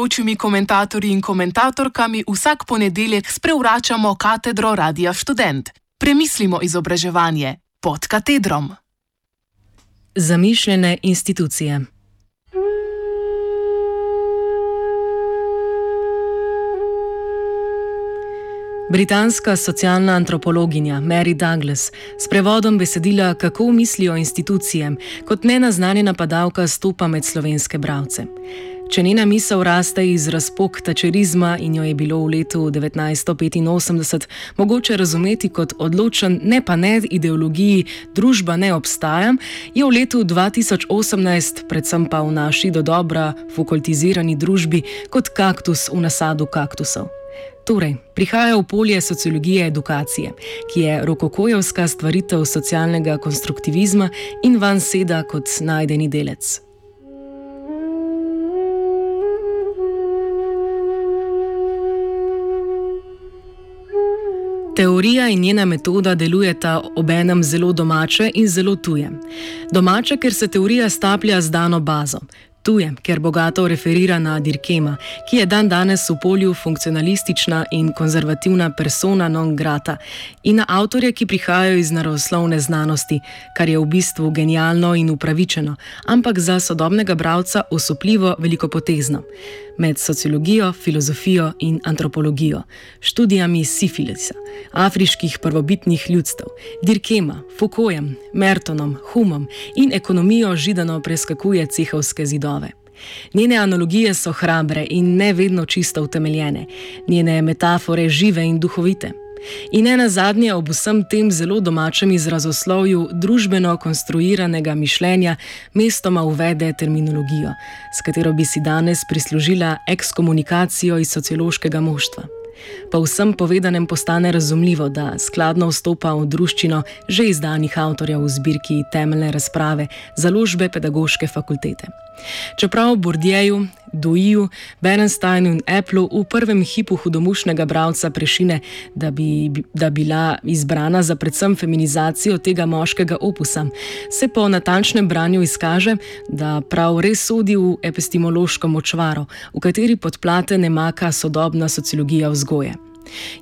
gostujočimi komentatorji in komentatorkami vsak ponedeljek sprevračamo katedro Radia Student. Premislimo izobraževanje pod katedrom. Zamišljene institucije. Britanska socialna antropologinja Mary Douglas s prevodom besedila Kako mislijo institucije, kot nenaznanjena padalka stopa med slovenske bralce. Če njena misel raste iz razpok tačerizma in jo je bilo v letu 1985 mogoče razumeti kot odločen ne pa ne ideologiji družba ne obstaja, je v letu 2018, predvsem pa v naši do dobra fakultizirani družbi, kot kaktus v nasadu kaktusov. Torej, prihaja v polje sociologije edukacije, ki je rokokojevska stvaritev socialnega konstruktivizma in van seda kot najdeni delec. Teorija in njena metoda delujeta obenem zelo domače in zelo tuje. Domače, ker se teorija staplja z dano bazo, Tuje, ker bogato referira na Dirkema, ki je dan danes v polju funkcionalistična in konzervativna persona non grata, in na avtorje, ki prihajajo iz naravoslovne znanosti, kar je v bistvu genialno in upravičeno, ampak za sodobnega bralca osupljivo velikopotezno med sociologijo, filozofijo in antropologijo, študijami sifilisa, afriških prvobitnih ljudstev, Dirkema, Foucaultom, Mertonom, Humom in ekonomijo židano preskakuje cehovske zidove. Njene analogije so hrabre in ne vedno čisto utemeljene, njene metafore žive in duhovite. In ne na zadnje ob vsem tem zelo domačem izrazoslovju družbeno konstruiranega mišljenja mestoma uvede terminologijo, s katero bi si danes prislužila ekskomunikacijo iz sociološkega moštva. Po vsem povedanem postane razumljivo, da skladno vstopa v druščino že izdanih avtorjev v zbirki Temeljne razprave založbe pedagoške fakultete. Čeprav Bordjeju, Doiju, Bernsteinu in Appleu v prvem hipu hudomušnega bralca prešine, da bi da bila izbrana za predvsem feminizacijo tega moškega opusa, se po natančnem branju izkaže, da prav res sodi v epistemološko močvaro, v kateri podplate ne maka sodobna sociologija vzgoje.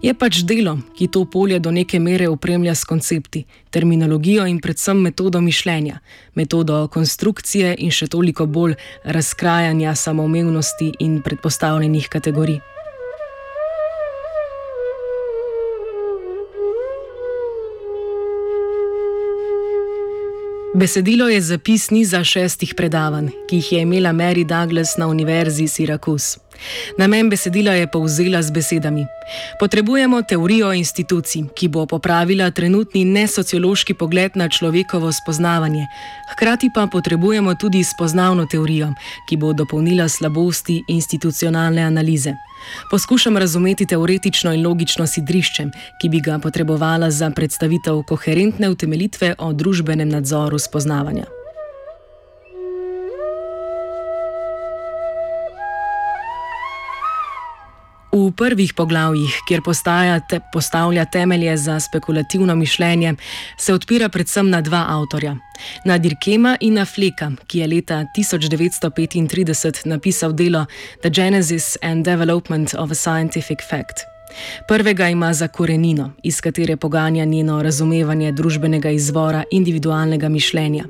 Je pač delo, ki to polje do neke mere opremlja s koncepti, terminologijo in predvsem metodo mišljenja, metodo konstrukcije in še toliko bolj razkrajanja samoumevnosti in predpostavljenih kategorij. Besedilo je zapis niza šestih predavanj, ki jih je imela Mary Douglas na Univerzi Syracuse. Namen besedila je povzela z besedami: Potrebujemo teorijo institucij, ki bo popravila trenutni nesociološki pogled na človekovo spoznavanje, hkrati pa potrebujemo tudi spoznavno teorijo, ki bo dopolnila slabosti institucionalne analize. Poskušam razumeti teoretično in logično sidrišče, ki bi ga potrebovala za predstavitev koherentne utemelitve o družbenem nadzoru spoznavanja. Prvih poglavjih, kjer te, postavlja temelje za spekulativno mišljenje, se odpira predvsem na dva avtorja: na Dirkema in na Fleka, ki je leta 1935 napisal delo The Genesis and Development of a Scientific Fact. Prvega ima za korenino, iz katere poganja njeno razumevanje družbenega izvora individualnega mišljenja.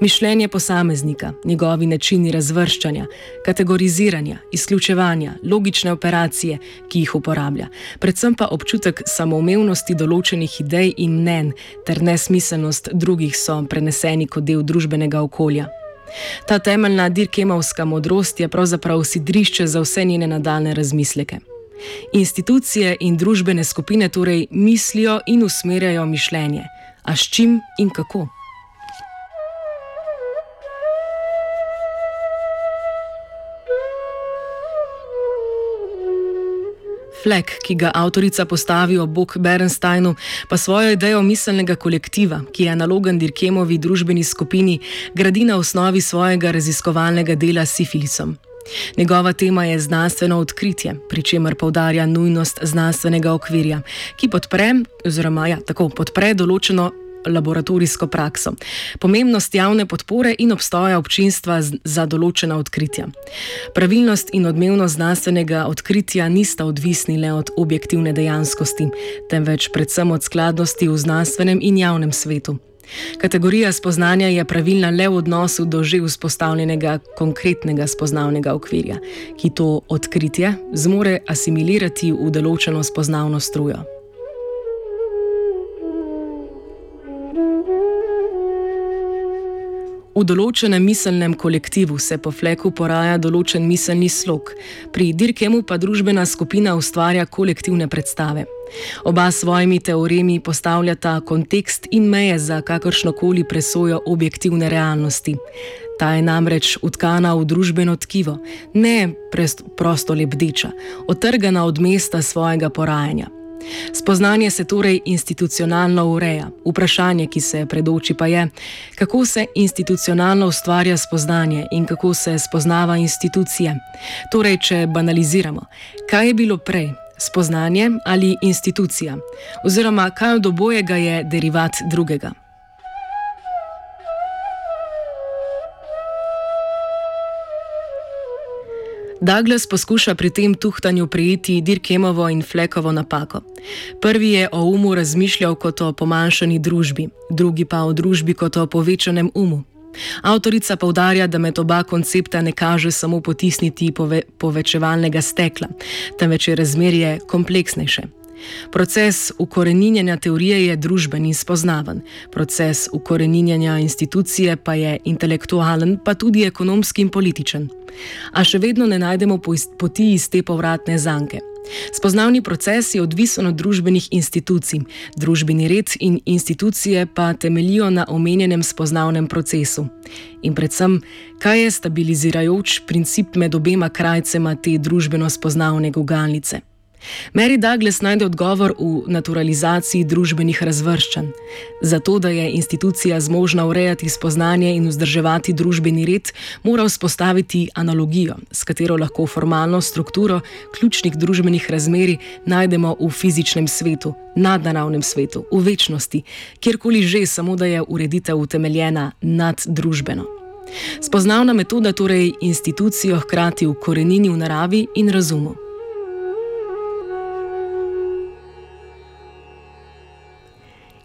Mišljenje posameznika, njegovi načini razvrščanja, kategoriziranja, izključevanja, logične operacije, ki jih uporablja, predvsem pa občutek samoumevnosti določenih idej in mnen ter nesmiselnost drugih so preneseni kot del družbenega okolja. Ta temeljna dirkemovska modrost je pravzaprav sidrišče za vse njene nadaljne razmisleke. Institucije in družbene skupine torej mislijo in usmerjajo mišljenje, a s čim in kako. Fleck, ki ga avtorica postavi ob bok Bernsteinu, pa svojo idejo miselnega kolektiva, ki je analogen Dirkemovi družbeni skupini, gradi na osnovi svojega raziskovalnega dela s sifilisom. Njegova tema je znanstveno odkritje, pri čemer poudarja nujnost znanstvenega okvirja, ki podpre, oziroma ja, tako podpre določeno laboratorijsko prakso, pomembnost javne podpore in obstoja občinstva za določena odkritja. Pravilnost in odmevnost znanstvenega odkritja nista odvisni le od objektivne dejanskosti, temveč predvsem od skladnosti v znanstvenem in javnem svetu. Kategorija spoznanja je pravilna le v odnosu do že vzpostavljenega konkretnega spoznavnega okvirja, ki to odkritje zmore asimilirati v določeno spoznavno strujo. Določenem miselnem kolektivu se po fleku poraja določen miselni slog, pri Dirkemu pa družbena skupina ustvarja kolektivne predstave. Oba s svojimi teoremi postavljata kontekst in meje za kakršnokoli presojo objektivne realnosti. Ta je namreč utkana v družbeno tkivo, ne prosto lebdeča, otrgana od mesta svojega porajanja. Spoznanje se torej institucionalno ureja. Vprašanje, ki se predoči, pa je, kako se institucionalno ustvarja spoznanje in kako se spoznava institucije. Torej, če banaliziramo, kaj je bilo prej? Spoznanje ali institucija, oziroma kaj od obojega je derivat drugega. Douglas poskuša pri tem tuhtanju prijeti Dirkemovo in Flekovo napako. Prvi je o umu razmišljal kot o pomanjšani družbi, drugi pa o družbi kot o povečanem umu. Avtorica povdarja, da med oba koncepta ne kaže samo potisniti pove povečevalnega stekla, temveč je razmerje kompleksnejše. Proces ukoreninjanja teorije je družben in spoznaven, proces ukoreninjanja institucije pa je intelektualen, pa tudi ekonomski in političen. A še vedno ne najdemo poti iz te povratne zanke. Spoznavni proces je odvisen od družbenih institucij, družbeni red in institucije pa temeljijo na omenjenem spoznavnem procesu. In predvsem, kaj je stabilizirajoč princip med obema krajcema te družbeno spoznavne gugalnice? Mary Douglas najde odgovor v naturalizaciji družbenih razvrščanj. Zato, da je institucija zmožna urejati spoznanje in vzdrževati družbeni red, mora vzpostaviti analogijo, s katero lahko formalno strukturo ključnih družbenih razmeri najdemo v fizičnem svetu, nadnaravnem svetu, v večnosti, kjerkoli že, samo da je ureditev utemeljena nad družbeno. Spoznavna metoda torej institucijo hkrati v korenini v naravi in razumu.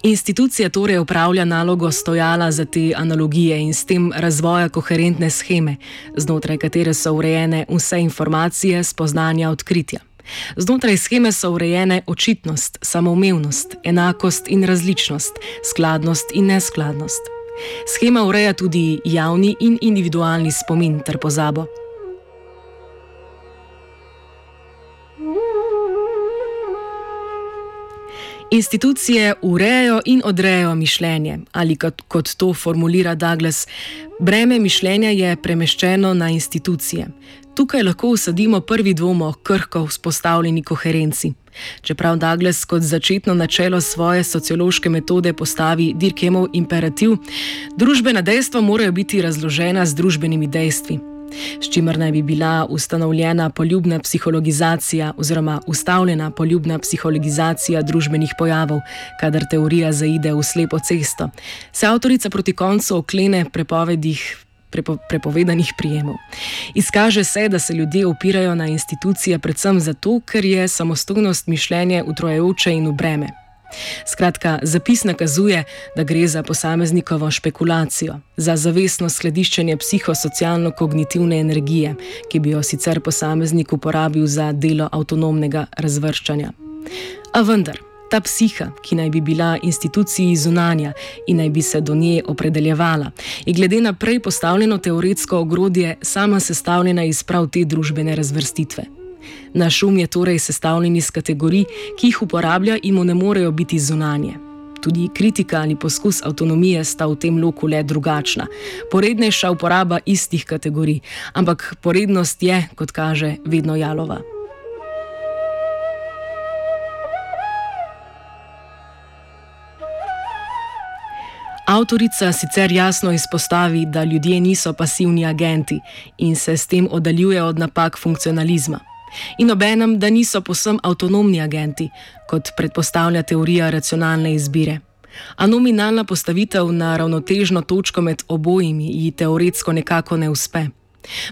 Institucija torej upravlja nalogo stojala za te analogije in s tem razvoja koherentne scheme, znotraj katere so urejene vse informacije, spoznanja, odkritja. Znotraj scheme so urejene očitnost, samoumevnost, enakost in različnost, skladnost in neskladnost. Schema ureja tudi javni in individualni spomin ter pozabo. Institucije urejajo in odrejajo mišljenje, ali kot, kot to formulira Douglas, breme mišljenja je premeščeno na institucije. Tukaj lahko usadimo prvi dvom o krhko vzpostavljeni koherenci. Čeprav Douglas kot začetno načelo svoje sociološke metode postavi Dirkemov imperativ, družbena dejstva morajo biti razložena z družbenimi dejstvi s čimer naj bi bila ustanovljena poljubna psihologizacija oziroma ustavljena poljubna psihologizacija družbenih pojavov, kadar teorija zaide v slepo cesto, se avtorica proti koncu oklene prepovedih. Prepo, prepovedanih prijemov. Izkaže se, da se ljudje opirajo na institucije predvsem zato, ker je samostojnost mišljenja utrojajoče in v breme. Skratka, zapis nakazuje, da gre za posameznikovo špekulacijo, za zavestno skladiščenje psihosocialno-kognitivne energije, ki bi jo sicer posameznik uporabil za delo avtonomnega razvrščanja. A vendar, ta psiha, ki naj bi bila instituciji zunanja in naj bi se do nje opredeljevala, je glede na prej postavljeno teoretsko ogrodje sama sestavljena iz prav te družbene razvrstitve. Naš um je torej sestavljen iz kategorij, ki jih uporablja in mu ne morejo biti zunanje. Tudi kritika ali poskus avtonomije sta v tem loku le drugačna. Porednejša uporaba istih kategorij, ampak porednost je, kot kaže, vedno jalova. Avtorica sicer jasno izpostavi, da ljudje niso pasivni agenti in se s tem oddaljuje od napak funkcionalizma in obenem, da niso posem avtonomni agenti, kot predpostavlja teorija racionalne izbire. A nominalna postavitev na ravnotežno točko med obojimi ji teoretsko nekako ne uspe.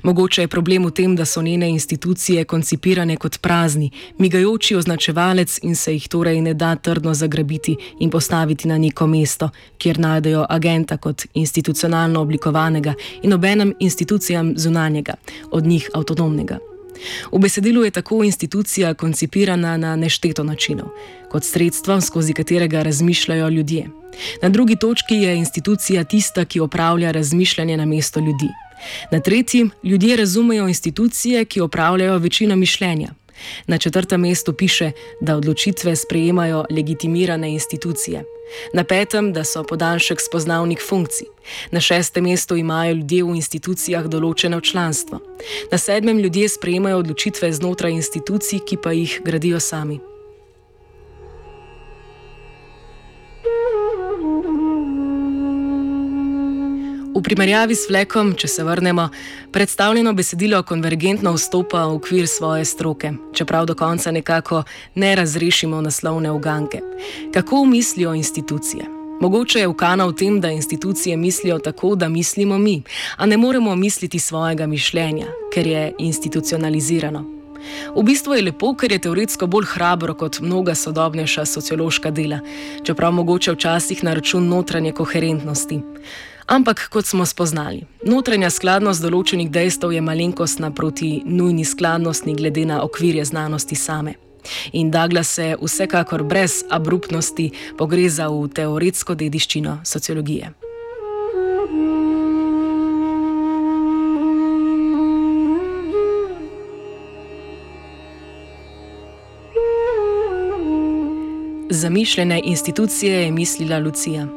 Mogoče je problem v tem, da so njene institucije koncipirane kot prazni, migajoči označevalec in se jih torej ne da trdno zagrabiti in postaviti na neko mesto, kjer najdejo agenta kot institucionalno oblikovanega in obenem institucijam zunanjega, od njih avtonomnega. V besedilu je tako institucija koncipirana na nešteto načinov, kot sredstvo, skozi katerega razmišljajo ljudje. Na drugi točki je institucija tista, ki opravlja razmišljanje na mesto ljudi. Na tretji, ljudje razumejo institucije, ki opravljajo večino mišljenja. Na četrtem mestu piše, da odločitve sprejemajo legitimirane institucije. Na petem, da so podaljšek spoznavnih funkcij. Na šestem mestu imajo ljudje v institucijah določeno članstvo. Na sedmem ljudje sprejemajo odločitve znotraj institucij, ki pa jih gradijo sami. V primerjavi s flekom, če se vrnemo, predstavljeno besedilo konvergentno vstopa v okvir svoje stroke, čeprav do konca nekako ne razrešimo naslovne uganke. Kako mislijo institucije? Mogoče je ukana v tem, da institucije mislijo tako, da mislimo mi, a ne moremo misliti svojega mišljenja, ker je institucionalizirano. V bistvu je lepo, ker je teoretsko bolj hrabro kot mnoga sodobnejša sociološka dela, čeprav mogoče včasih na račun notranje koherentnosti. Ampak, kot smo spoznali, notranja skladnost določenih dejstev je malenkost naproti nujni skladnosti glede na okvirje znanosti same. In Douglas se vsekakor brez abruptnosti pogreza v teoretsko dediščino sociologije. Zamišljene institucije je mislila Lucija.